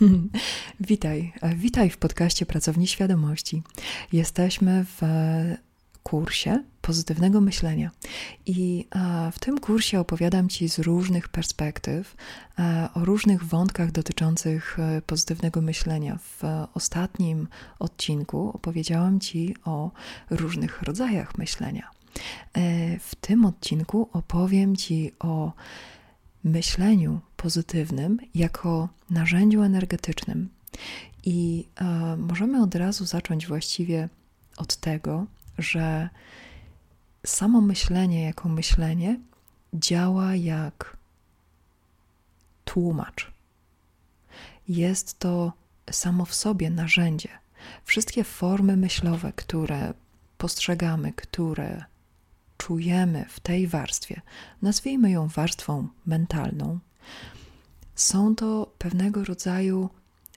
witaj, witaj w podcaście Pracowni Świadomości. Jesteśmy w kursie pozytywnego myślenia. I w tym kursie opowiadam Ci z różnych perspektyw o różnych wątkach dotyczących e, pozytywnego myślenia. W ostatnim odcinku opowiedziałam Ci o różnych rodzajach myślenia. E, w tym odcinku opowiem Ci o myśleniu pozytywnym jako narzędziu energetycznym. I e, możemy od razu zacząć właściwie od tego, że samo myślenie jako myślenie działa jak tłumacz. Jest to samo w sobie narzędzie. Wszystkie formy myślowe, które postrzegamy, które czujemy w tej warstwie, nazwijmy ją warstwą mentalną, są to pewnego rodzaju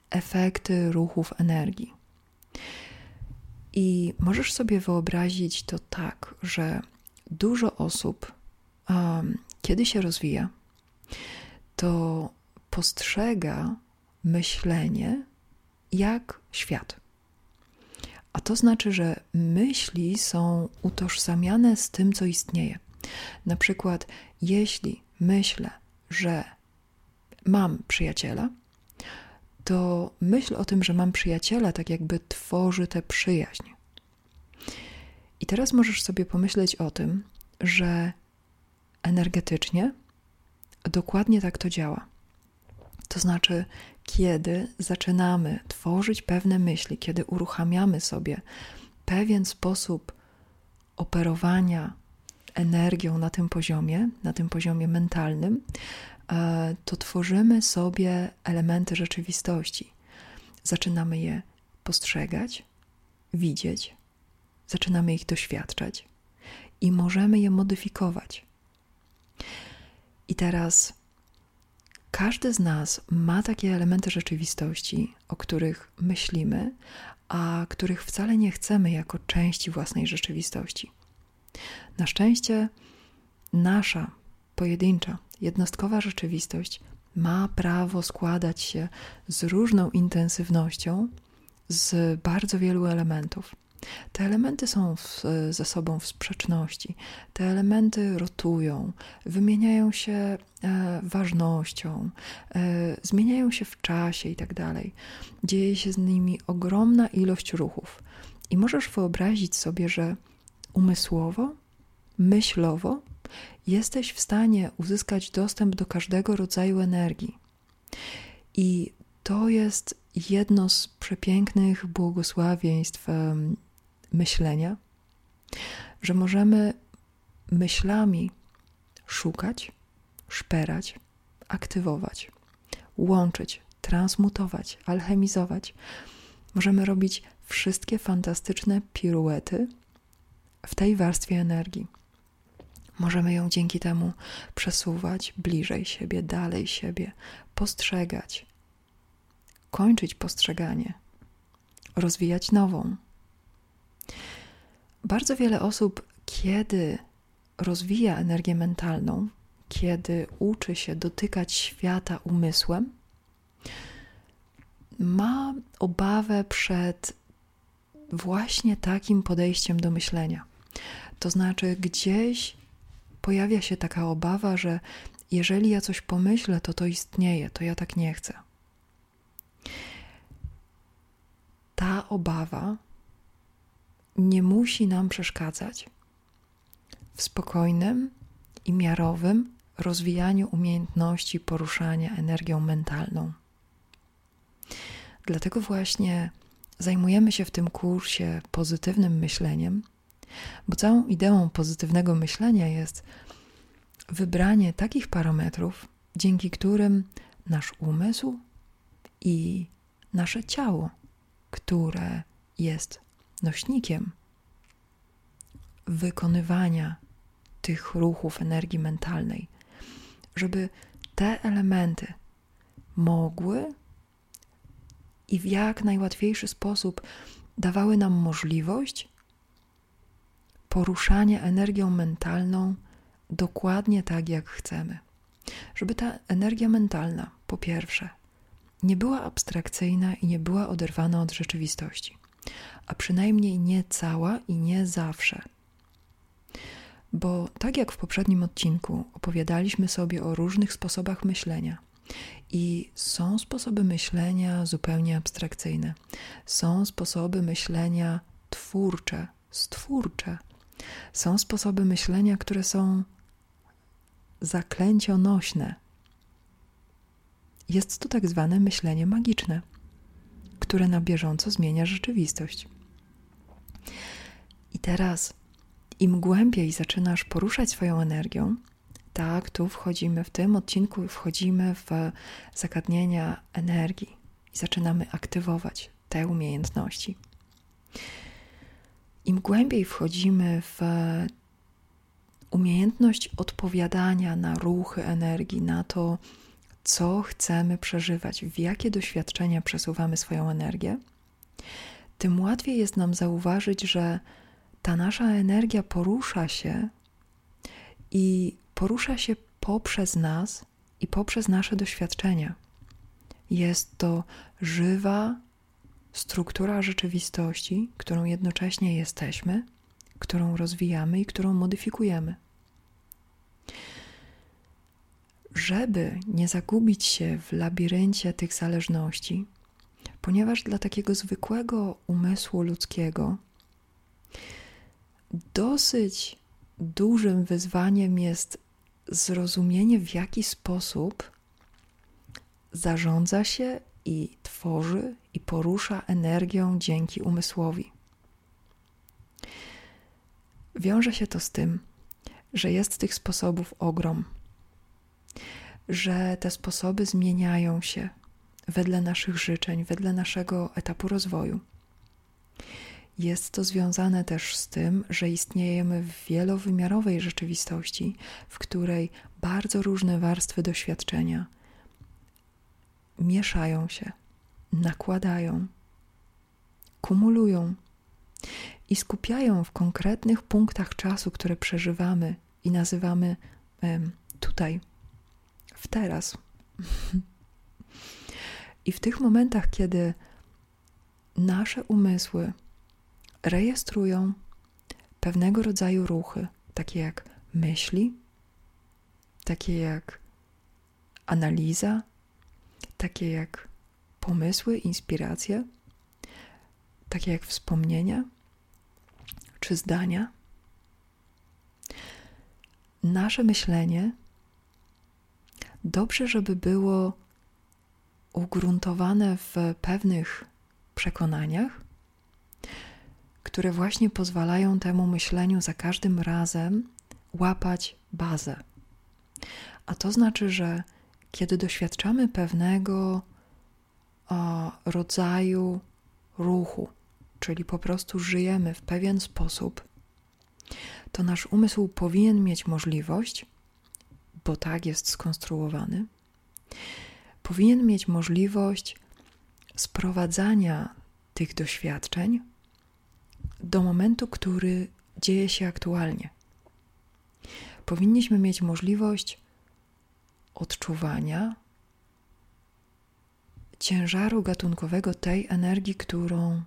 efekty ruchów energii. I możesz sobie wyobrazić to tak, że dużo osób, um, kiedy się rozwija, to postrzega myślenie jak świat. A to znaczy, że myśli są utożsamiane z tym, co istnieje. Na przykład, jeśli myślę, że mam przyjaciela, to myśl o tym, że mam przyjaciela, tak jakby tworzy tę przyjaźń. I teraz możesz sobie pomyśleć o tym, że energetycznie dokładnie tak to działa. To znaczy, kiedy zaczynamy tworzyć pewne myśli, kiedy uruchamiamy sobie pewien sposób operowania energią na tym poziomie, na tym poziomie mentalnym, e, to tworzymy sobie elementy rzeczywistości. Zaczynamy je postrzegać, widzieć, zaczynamy ich doświadczać i możemy je modyfikować. I teraz każdy z nas ma takie elementy rzeczywistości, o których myślimy, a których wcale nie chcemy jako części własnej rzeczywistości. Na szczęście nasza pojedyncza, jednostkowa rzeczywistość ma prawo składać się z różną intensywnością z bardzo wielu elementów. Te elementy są w, ze sobą w sprzeczności, te elementy rotują, wymieniają się e, ważnością, e, zmieniają się w czasie i tak. Dzieje się z nimi ogromna ilość ruchów. I możesz wyobrazić sobie, że umysłowo, myślowo jesteś w stanie uzyskać dostęp do każdego rodzaju energii. I to jest jedno z przepięknych błogosławieństw myślenia, że możemy myślami szukać, szperać, aktywować, łączyć, transmutować, alchemizować. Możemy robić wszystkie fantastyczne piruety w tej warstwie energii. Możemy ją dzięki temu przesuwać bliżej siebie, dalej siebie, postrzegać, kończyć postrzeganie, rozwijać nową. Bardzo wiele osób, kiedy rozwija energię mentalną, kiedy uczy się dotykać świata umysłem, ma obawę przed właśnie takim podejściem do myślenia. To znaczy, gdzieś pojawia się taka obawa, że jeżeli ja coś pomyślę, to to istnieje, to ja tak nie chcę. Ta obawa nie musi nam przeszkadzać w spokojnym i miarowym rozwijaniu umiejętności poruszania energią mentalną. Dlatego właśnie zajmujemy się w tym kursie pozytywnym myśleniem, bo całą ideą pozytywnego myślenia jest wybranie takich parametrów, dzięki którym nasz umysł i nasze ciało, które jest nośnikiem wykonywania tych ruchów energii mentalnej, żeby te elementy mogły i w jak najłatwiejszy sposób dawały nam możliwość poruszania energią mentalną dokładnie tak, jak chcemy. Żeby ta energia mentalna, po pierwsze, nie była abstrakcyjna i nie była oderwana od rzeczywistości, a przynajmniej nie cała i nie zawsze. Bo tak jak w poprzednim odcinku opowiadaliśmy sobie o różnych sposobach myślenia, i są sposoby myślenia zupełnie abstrakcyjne, są sposoby myślenia twórcze, stwórcze, są sposoby myślenia, które są zaklęcionośne. Jest to tak zwane myślenie magiczne, które na bieżąco zmienia rzeczywistość. I teraz, im głębiej zaczynasz poruszać swoją energią, tak, tu wchodzimy w tym odcinku, wchodzimy w zagadnienia energii i zaczynamy aktywować te umiejętności. Im głębiej wchodzimy w umiejętność odpowiadania na ruchy energii, na to, co chcemy przeżywać, w jakie doświadczenia przesuwamy swoją energię, tym łatwiej jest nam zauważyć, że ta nasza energia porusza się i porusza się poprzez nas i poprzez nasze doświadczenia. Jest to żywa struktura rzeczywistości, którą jednocześnie jesteśmy, którą rozwijamy i którą modyfikujemy. Żeby nie zagubić się w labiryncie tych zależności, ponieważ dla takiego zwykłego umysłu ludzkiego dosyć dużym wyzwaniem jest zrozumienie, w jaki sposób zarządza się i tworzy i porusza energią dzięki umysłowi. Wiąże się to z tym, że jest tych sposobów ogrom, że te sposoby zmieniają się wedle naszych życzeń, wedle naszego etapu rozwoju. Jest to związane też z tym, że istniejemy w wielowymiarowej rzeczywistości, w której bardzo różne warstwy doświadczenia mieszają się, nakładają, kumulują i skupiają w konkretnych punktach czasu, które przeżywamy i nazywamy tutaj, w teraz. I w tych momentach, kiedy nasze umysły rejestrują pewnego rodzaju ruchy, takie jak myśli, takie jak analiza, takie jak pomysły, inspiracje, takie jak wspomnienia czy zdania. Nasze myślenie dobrze, żeby było ugruntowane w pewnych przekonaniach, które właśnie pozwalają temu myśleniu za każdym razem łapać bazę. A to znaczy, że kiedy doświadczamy pewnego o, rodzaju ruchu, czyli po prostu żyjemy w pewien sposób, to nasz umysł powinien mieć możliwość, bo tak jest skonstruowany, powinien mieć możliwość sprowadzania tych doświadczeń do momentu, który dzieje się aktualnie. Powinniśmy mieć możliwość odczuwania ciężaru gatunkowego tej energii, którą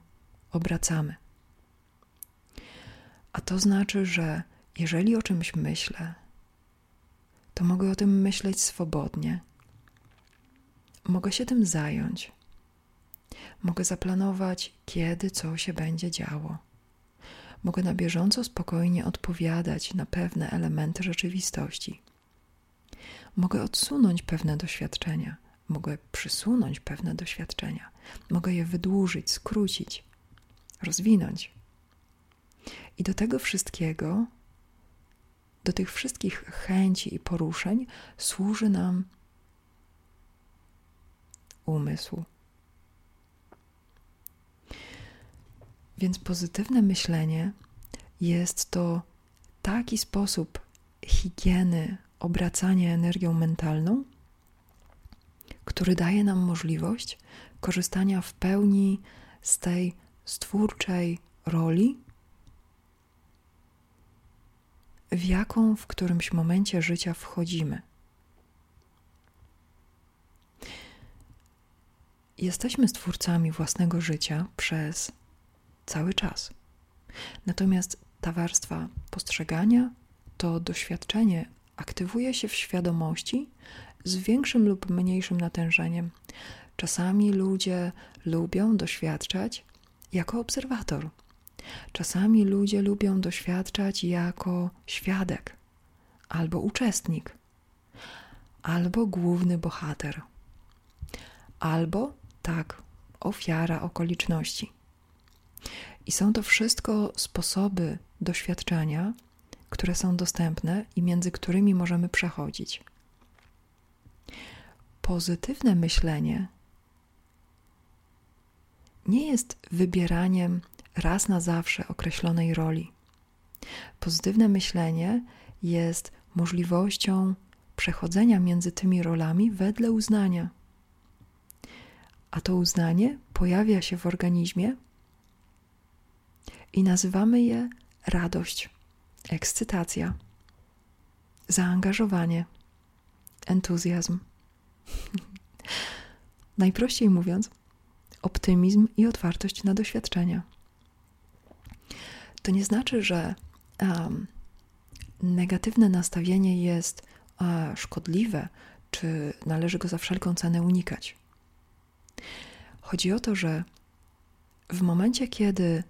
obracamy. A to znaczy, że jeżeli o czymś myślę, to mogę o tym myśleć swobodnie. Mogę się tym zająć. Mogę zaplanować, kiedy co się będzie działo mogę na bieżąco spokojnie odpowiadać na pewne elementy rzeczywistości. Mogę odsunąć pewne doświadczenia, mogę przysunąć pewne doświadczenia, mogę je wydłużyć, skrócić, rozwinąć. I do tego wszystkiego, do tych wszystkich chęci i poruszeń służy nam umysł. Więc pozytywne myślenie jest to taki sposób higieny, obracania energią mentalną, który daje nam możliwość korzystania w pełni z tej stwórczej roli, w jaką w którymś momencie życia wchodzimy. jesteśmy stwórcami własnego życia przez cały czas. Natomiast ta warstwa postrzegania, to doświadczenie aktywuje się w świadomości z większym lub mniejszym natężeniem. Czasami ludzie lubią doświadczać jako obserwator. Czasami ludzie lubią doświadczać jako świadek, albo uczestnik, albo główny bohater, albo tak, ofiara okoliczności. I są to wszystko sposoby doświadczenia, które są dostępne i między którymi możemy przechodzić. Pozytywne myślenie nie jest wybieraniem raz na zawsze określonej roli. Pozytywne myślenie jest możliwością przechodzenia między tymi rolami wedle uznania. A to uznanie pojawia się w organizmie i nazywamy je radość, ekscytacja, zaangażowanie, entuzjazm. Najprościej mówiąc, optymizm i otwartość na doświadczenia. To nie znaczy, że um, negatywne nastawienie jest uh, szkodliwe, czy należy go za wszelką cenę unikać. Chodzi o to, że w momencie, kiedy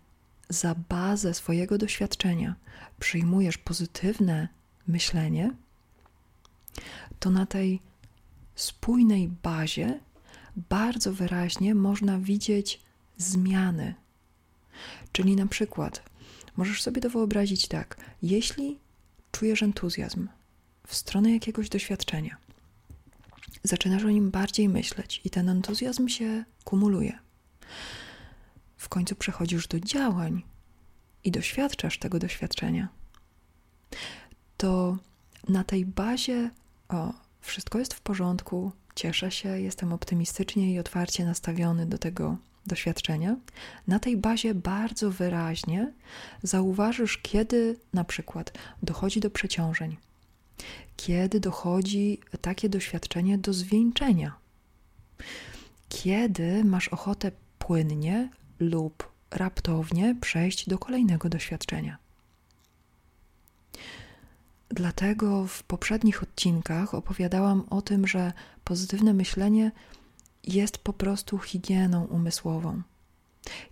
za bazę swojego doświadczenia przyjmujesz pozytywne myślenie, to na tej spójnej bazie bardzo wyraźnie można widzieć zmiany. Czyli na przykład możesz sobie to wyobrazić tak: jeśli czujesz entuzjazm w stronę jakiegoś doświadczenia, zaczynasz o nim bardziej myśleć i ten entuzjazm się kumuluje. W końcu przechodzisz do działań i doświadczasz tego doświadczenia. To na tej bazie, o, wszystko jest w porządku, cieszę się, jestem optymistycznie i otwarcie nastawiony do tego doświadczenia. Na tej bazie bardzo wyraźnie zauważysz, kiedy na przykład dochodzi do przeciążeń, kiedy dochodzi takie doświadczenie do zwieńczenia, kiedy masz ochotę płynnie lub raptownie przejść do kolejnego doświadczenia. Dlatego w poprzednich odcinkach opowiadałam o tym, że pozytywne myślenie jest po prostu higieną umysłową.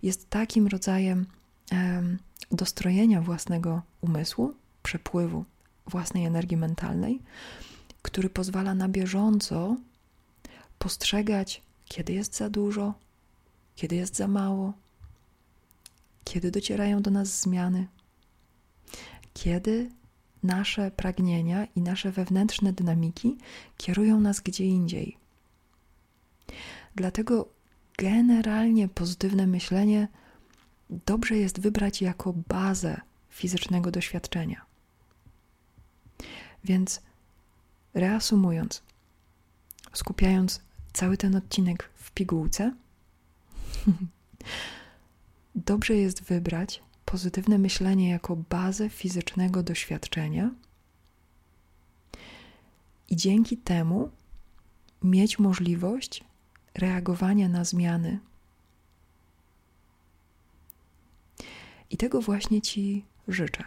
Jest takim rodzajem em, dostrojenia własnego umysłu, przepływu własnej energii mentalnej, który pozwala na bieżąco postrzegać, kiedy jest za dużo, kiedy jest za mało, kiedy docierają do nas zmiany, kiedy nasze pragnienia i nasze wewnętrzne dynamiki kierują nas gdzie indziej. Dlatego generalnie pozytywne myślenie dobrze jest wybrać jako bazę fizycznego doświadczenia. Więc reasumując, skupiając cały ten odcinek w pigułce, dobrze jest wybrać pozytywne myślenie jako bazę fizycznego doświadczenia i dzięki temu mieć możliwość reagowania na zmiany. I tego właśnie Ci życzę.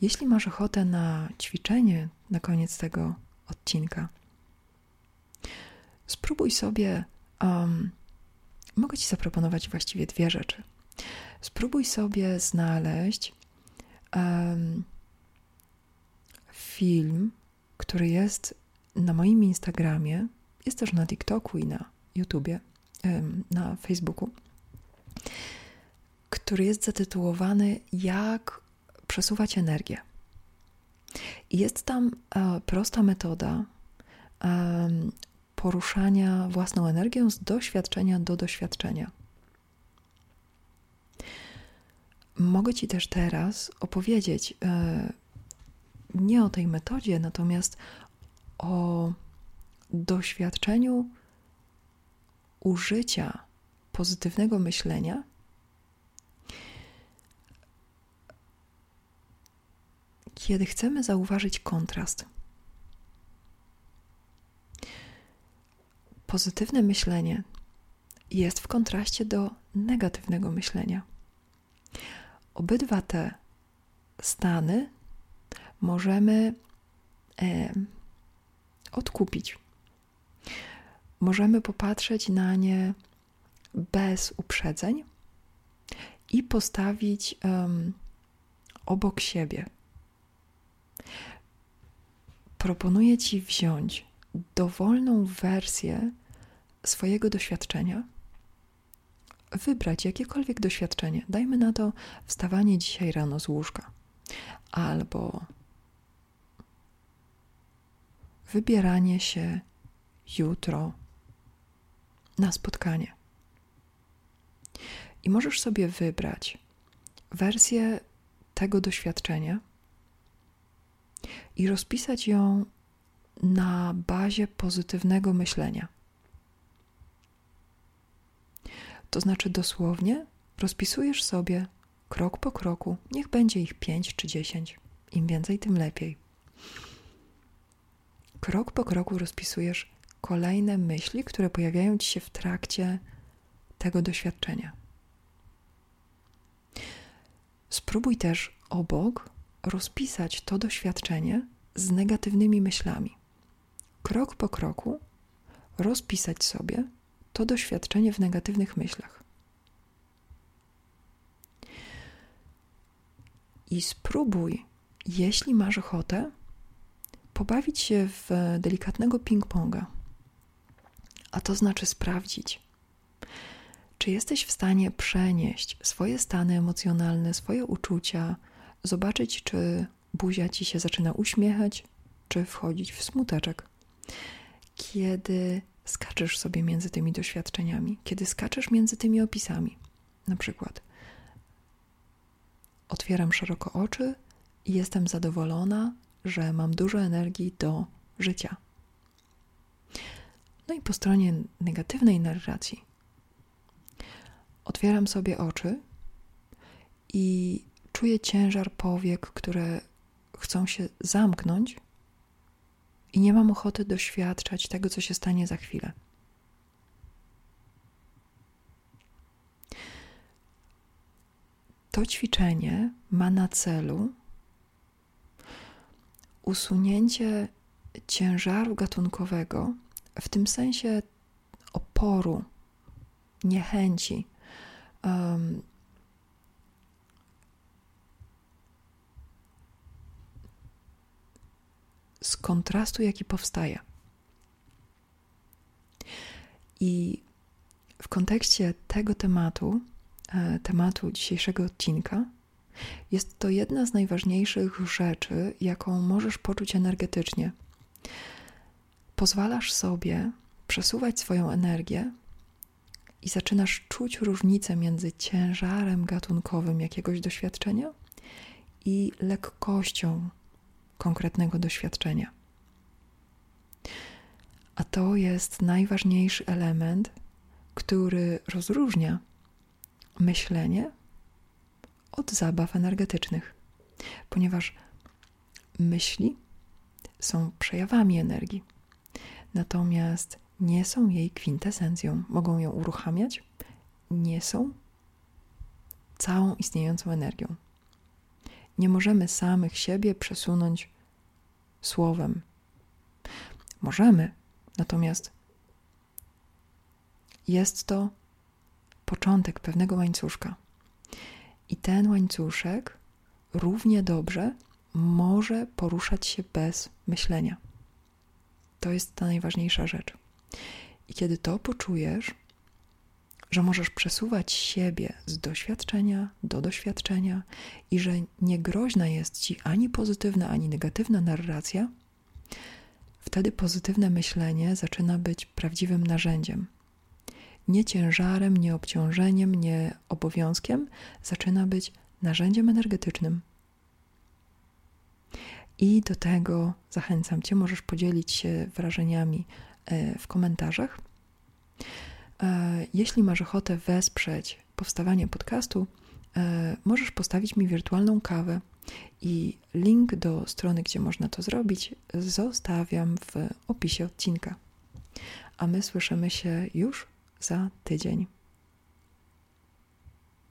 Jeśli masz ochotę na ćwiczenie na koniec tego odcinka, spróbuj sobie. Um, mogę Ci zaproponować właściwie dwie rzeczy. Spróbuj sobie znaleźć um, film, który jest na moim Instagramie, jest też na TikToku i na YouTubie, na Facebooku, który jest zatytułowany Jak przesuwać energię. I jest tam e, prosta metoda poruszania własną energią z doświadczenia do doświadczenia. Mogę Ci też teraz opowiedzieć e, nie o tej metodzie, natomiast o doświadczeniu użycia pozytywnego myślenia kiedy chcemy zauważyć kontrast. Pozytywne myślenie jest w kontraście do negatywnego myślenia. Obydwa te stany możemy e, odkupić. Możemy popatrzeć na nie bez uprzedzeń i postawić um, obok siebie. Proponuję Ci wziąć dowolną wersję swojego doświadczenia, wybrać jakiekolwiek doświadczenie. Dajmy na to wstawanie dzisiaj rano z łóżka, albo wybieranie się jutro na spotkanie. I możesz sobie wybrać wersję tego doświadczenia i rozpisać ją na bazie pozytywnego myślenia. To znaczy dosłownie rozpisujesz sobie krok po kroku, niech będzie ich pięć czy dziesięć, im więcej, tym lepiej. Krok po kroku rozpisujesz kolejne myśli, które pojawiają ci się w trakcie tego doświadczenia. Spróbuj też obok rozpisać to doświadczenie z negatywnymi myślami. Krok po kroku rozpisać sobie to doświadczenie w negatywnych myślach. I spróbuj, jeśli masz ochotę, pobawić się w delikatnego ping-ponga. A to znaczy sprawdzić, czy jesteś w stanie przenieść swoje stany emocjonalne, swoje uczucia, zobaczyć, czy buzia ci się zaczyna uśmiechać, czy wchodzić w smuteczek. Kiedy skaczesz sobie między tymi doświadczeniami, kiedy skaczesz między tymi opisami, na przykład otwieram szeroko oczy i jestem zadowolona, że mam dużo energii do życia. No i po stronie negatywnej narracji otwieram sobie oczy i czuję ciężar powiek, które chcą się zamknąć, i nie mam ochoty doświadczać tego, co się stanie za chwilę. To ćwiczenie ma na celu usunięcie ciężaru gatunkowego, w tym sensie oporu, niechęci, um, z kontrastu, jaki powstaje. I w kontekście tego tematu, e, tematu dzisiejszego odcinka, jest to jedna z najważniejszych rzeczy, jaką możesz poczuć energetycznie. Pozwalasz sobie przesuwać swoją energię i zaczynasz czuć różnicę między ciężarem gatunkowym jakiegoś doświadczenia i lekkością konkretnego doświadczenia. A to jest najważniejszy element, który rozróżnia myślenie od zabaw energetycznych, ponieważ myśli są przejawami energii, natomiast nie są jej kwintesencją. Mogą ją uruchamiać, nie są całą istniejącą energią. Nie możemy samych siebie przesunąć słowem. Możemy, natomiast jest to początek pewnego łańcuszka. I ten łańcuszek równie dobrze może poruszać się bez myślenia. To jest ta najważniejsza rzecz. I kiedy to poczujesz, że możesz przesuwać siebie z doświadczenia do doświadczenia i że niegroźna jest ci ani pozytywna, ani negatywna narracja, wtedy pozytywne myślenie zaczyna być prawdziwym narzędziem. Nie ciężarem, nie obciążeniem, nie obowiązkiem, zaczyna być narzędziem energetycznym. I do tego zachęcam Cię, możesz podzielić się wrażeniami e, w komentarzach. E, jeśli masz ochotę wesprzeć powstawanie podcastu, e, możesz postawić mi wirtualną kawę i link do strony, gdzie można to zrobić, zostawiam w opisie odcinka. A my słyszymy się już za tydzień.